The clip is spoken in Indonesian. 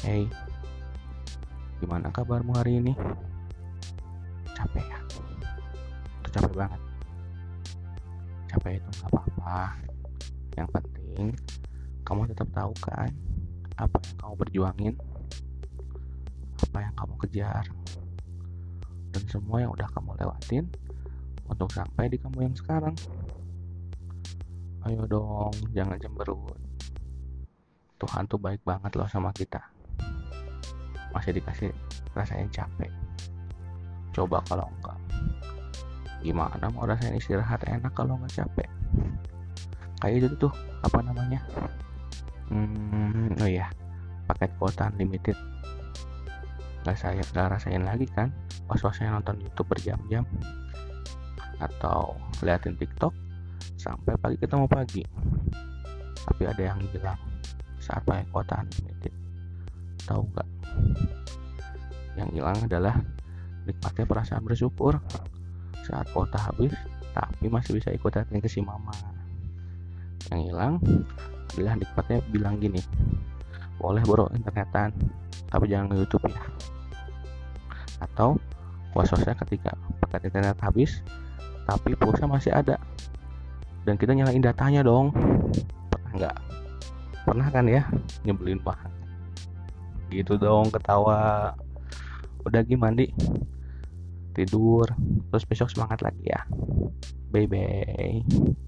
Hey, gimana kabarmu hari ini? Capek ya? Itu capek banget. Capek itu nggak apa-apa. Yang penting kamu tetap tahu kan apa yang kamu perjuangin, apa yang kamu kejar, dan semua yang udah kamu lewatin untuk sampai di kamu yang sekarang. Ayo dong, jangan cemberut. Tuhan tuh baik banget loh sama kita. Masih dikasih rasain capek. Coba kalau enggak. Gimana mau rasain istirahat enak kalau nggak capek? Kayak itu tuh, apa namanya? Hmm, oh iya, paket kuota unlimited. Gak saya nggak rasain lagi kan? Was-wasnya nonton YouTube berjam-jam atau liatin TikTok sampai pagi ketemu pagi tapi ada yang bilang saat pakai kuota unlimited tahu nggak yang hilang adalah nikmatnya perasaan bersyukur saat kuota habis tapi masih bisa ikut datang ke si mama. Yang hilang adalah nikmatnya bilang gini boleh bro internetan tapi jangan ke YouTube ya. Atau was-wasnya ketika paket internet habis tapi pulsa masih ada dan kita nyalain datanya dong. Pernah nggak? Pernah kan ya nyebelin banget gitu dong ketawa. Udah gimana mandi. Tidur. Terus besok semangat lagi ya. Bye bye